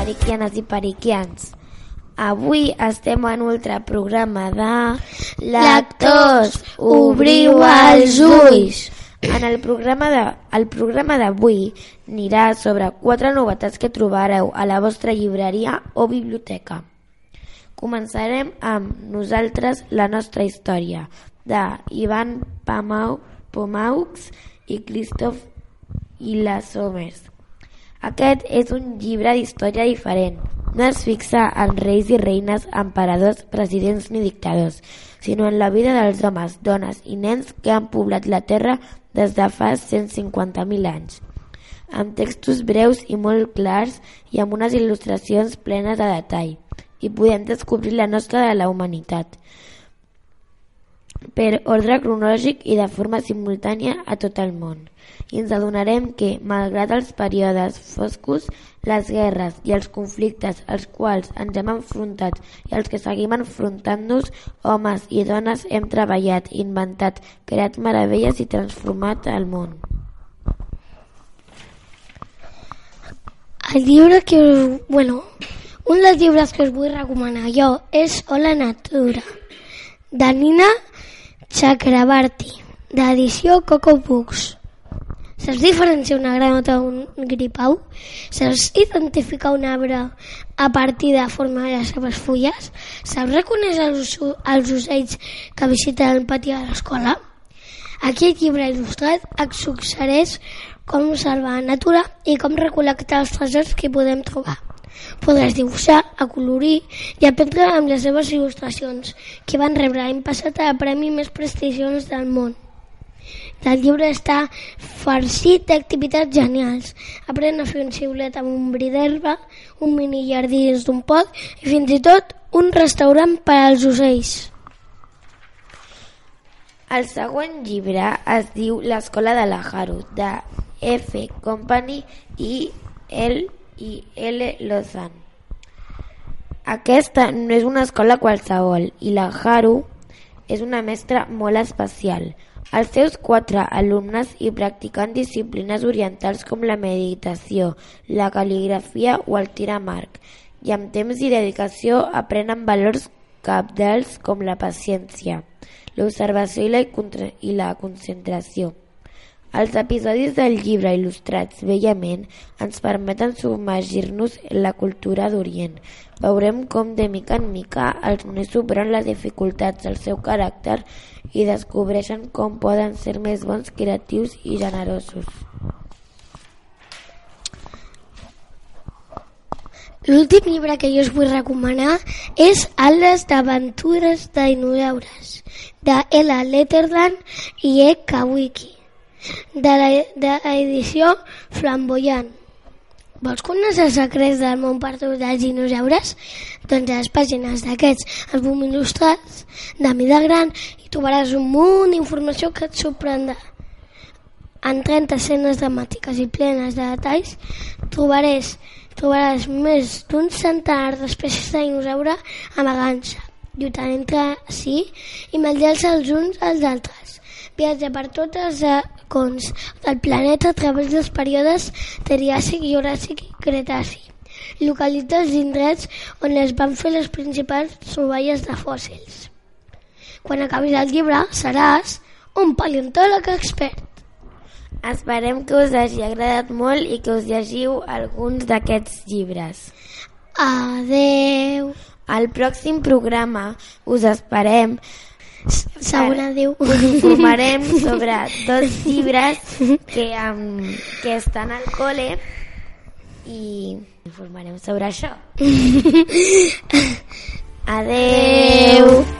periquianes i periquians. Avui estem en un altre programa de... Lectors, obriu els ulls! En el programa de, el programa d'avui anirà sobre quatre novetats que trobareu a la vostra llibreria o biblioteca. Començarem amb Nosaltres, la nostra història, de Ivan Pamau, Pomaux i Christoph Somers. Aquest és un llibre d'història diferent. No es fixa en reis i reines, emperadors, presidents ni dictadors, sinó en la vida dels homes, dones i nens que han poblat la Terra des de fa 150.000 anys. Amb textos breus i molt clars i amb unes il·lustracions plenes de detall. I podem descobrir la nostra de la humanitat per ordre cronològic i de forma simultània a tot el món. I ens adonarem que, malgrat els períodes foscos, les guerres i els conflictes als quals ens hem enfrontat i els que seguim enfrontant-nos, homes i dones hem treballat, inventat, creat meravelles i transformat el món. El llibre que... Bueno, un dels llibres que us vull recomanar jo és Hola Natura, de Nina Chakrabarti, d'edició Coco Books. Saps diferenciar una granota d'un gripau? Saps identificar un arbre a partir de la forma de les seves fulles? Saps reconèixer els, els ocells que visiten el pati de l'escola? Aquest llibre il·lustrat suggereix com salvar la natura i com recol·lectar els tresors que podem trobar. Podràs dibuixar, acolorir i aprendre amb les seves il·lustracions, que van rebre l'any passat el premi més prestigiós del món. El llibre està farcit d'activitats genials. Aprèn a fer un xiulet amb un bri d'herba, un mini jardí dins d'un pot i fins i tot un restaurant per als ocells. El següent llibre es diu L'escola de la Haru, de F. Company i el i L. Lozan. Aquesta no és una escola qualsevol i la Haru és una mestra molt especial. Els seus quatre alumnes hi practiquen disciplines orientals com la meditació, la cal·ligrafia o el tir i amb temps i dedicació aprenen valors capdals com la paciència, l'observació i, la, i la concentració. Els episodis del llibre il·lustrats bellament ens permeten submergir-nos en la cultura d'Orient. Veurem com de mica en mica els nens superen les dificultats del seu caràcter i descobreixen com poden ser més bons, creatius i generosos. L'últim llibre que jo us vull recomanar és Ales d'aventures dinosaures, de Ella Letterland i E. Kawiki de l'edició Flamboyant. Vols conèixer els secrets del món perdut dels dinosaures? Doncs a les pàgines d'aquests àlbum il·lustrats de mida gran i trobaràs un munt d'informació que et sorprendrà. En 30 escenes dramàtiques i plenes de detalls trobaràs, trobaràs més d'un centenar d'espècies de dinosaure amagant-se, lluitant entre si i menjant-se els uns als altres. Viatja per tots els racons del planeta a través dels períodes Triàsic, Juràssic i Cretaci. Localitza els indrets on es van fer les principals troballes de fòssils. Quan acabis el llibre seràs un paleontòleg expert. Esperem que us hagi agradat molt i que us llegiu alguns d'aquests llibres. Adeu. Al pròxim programa us esperem Segon adéu. Us informarem sobre dos llibres que, um, que estan al col·le i informarem sobre això. Adeu. Adeu.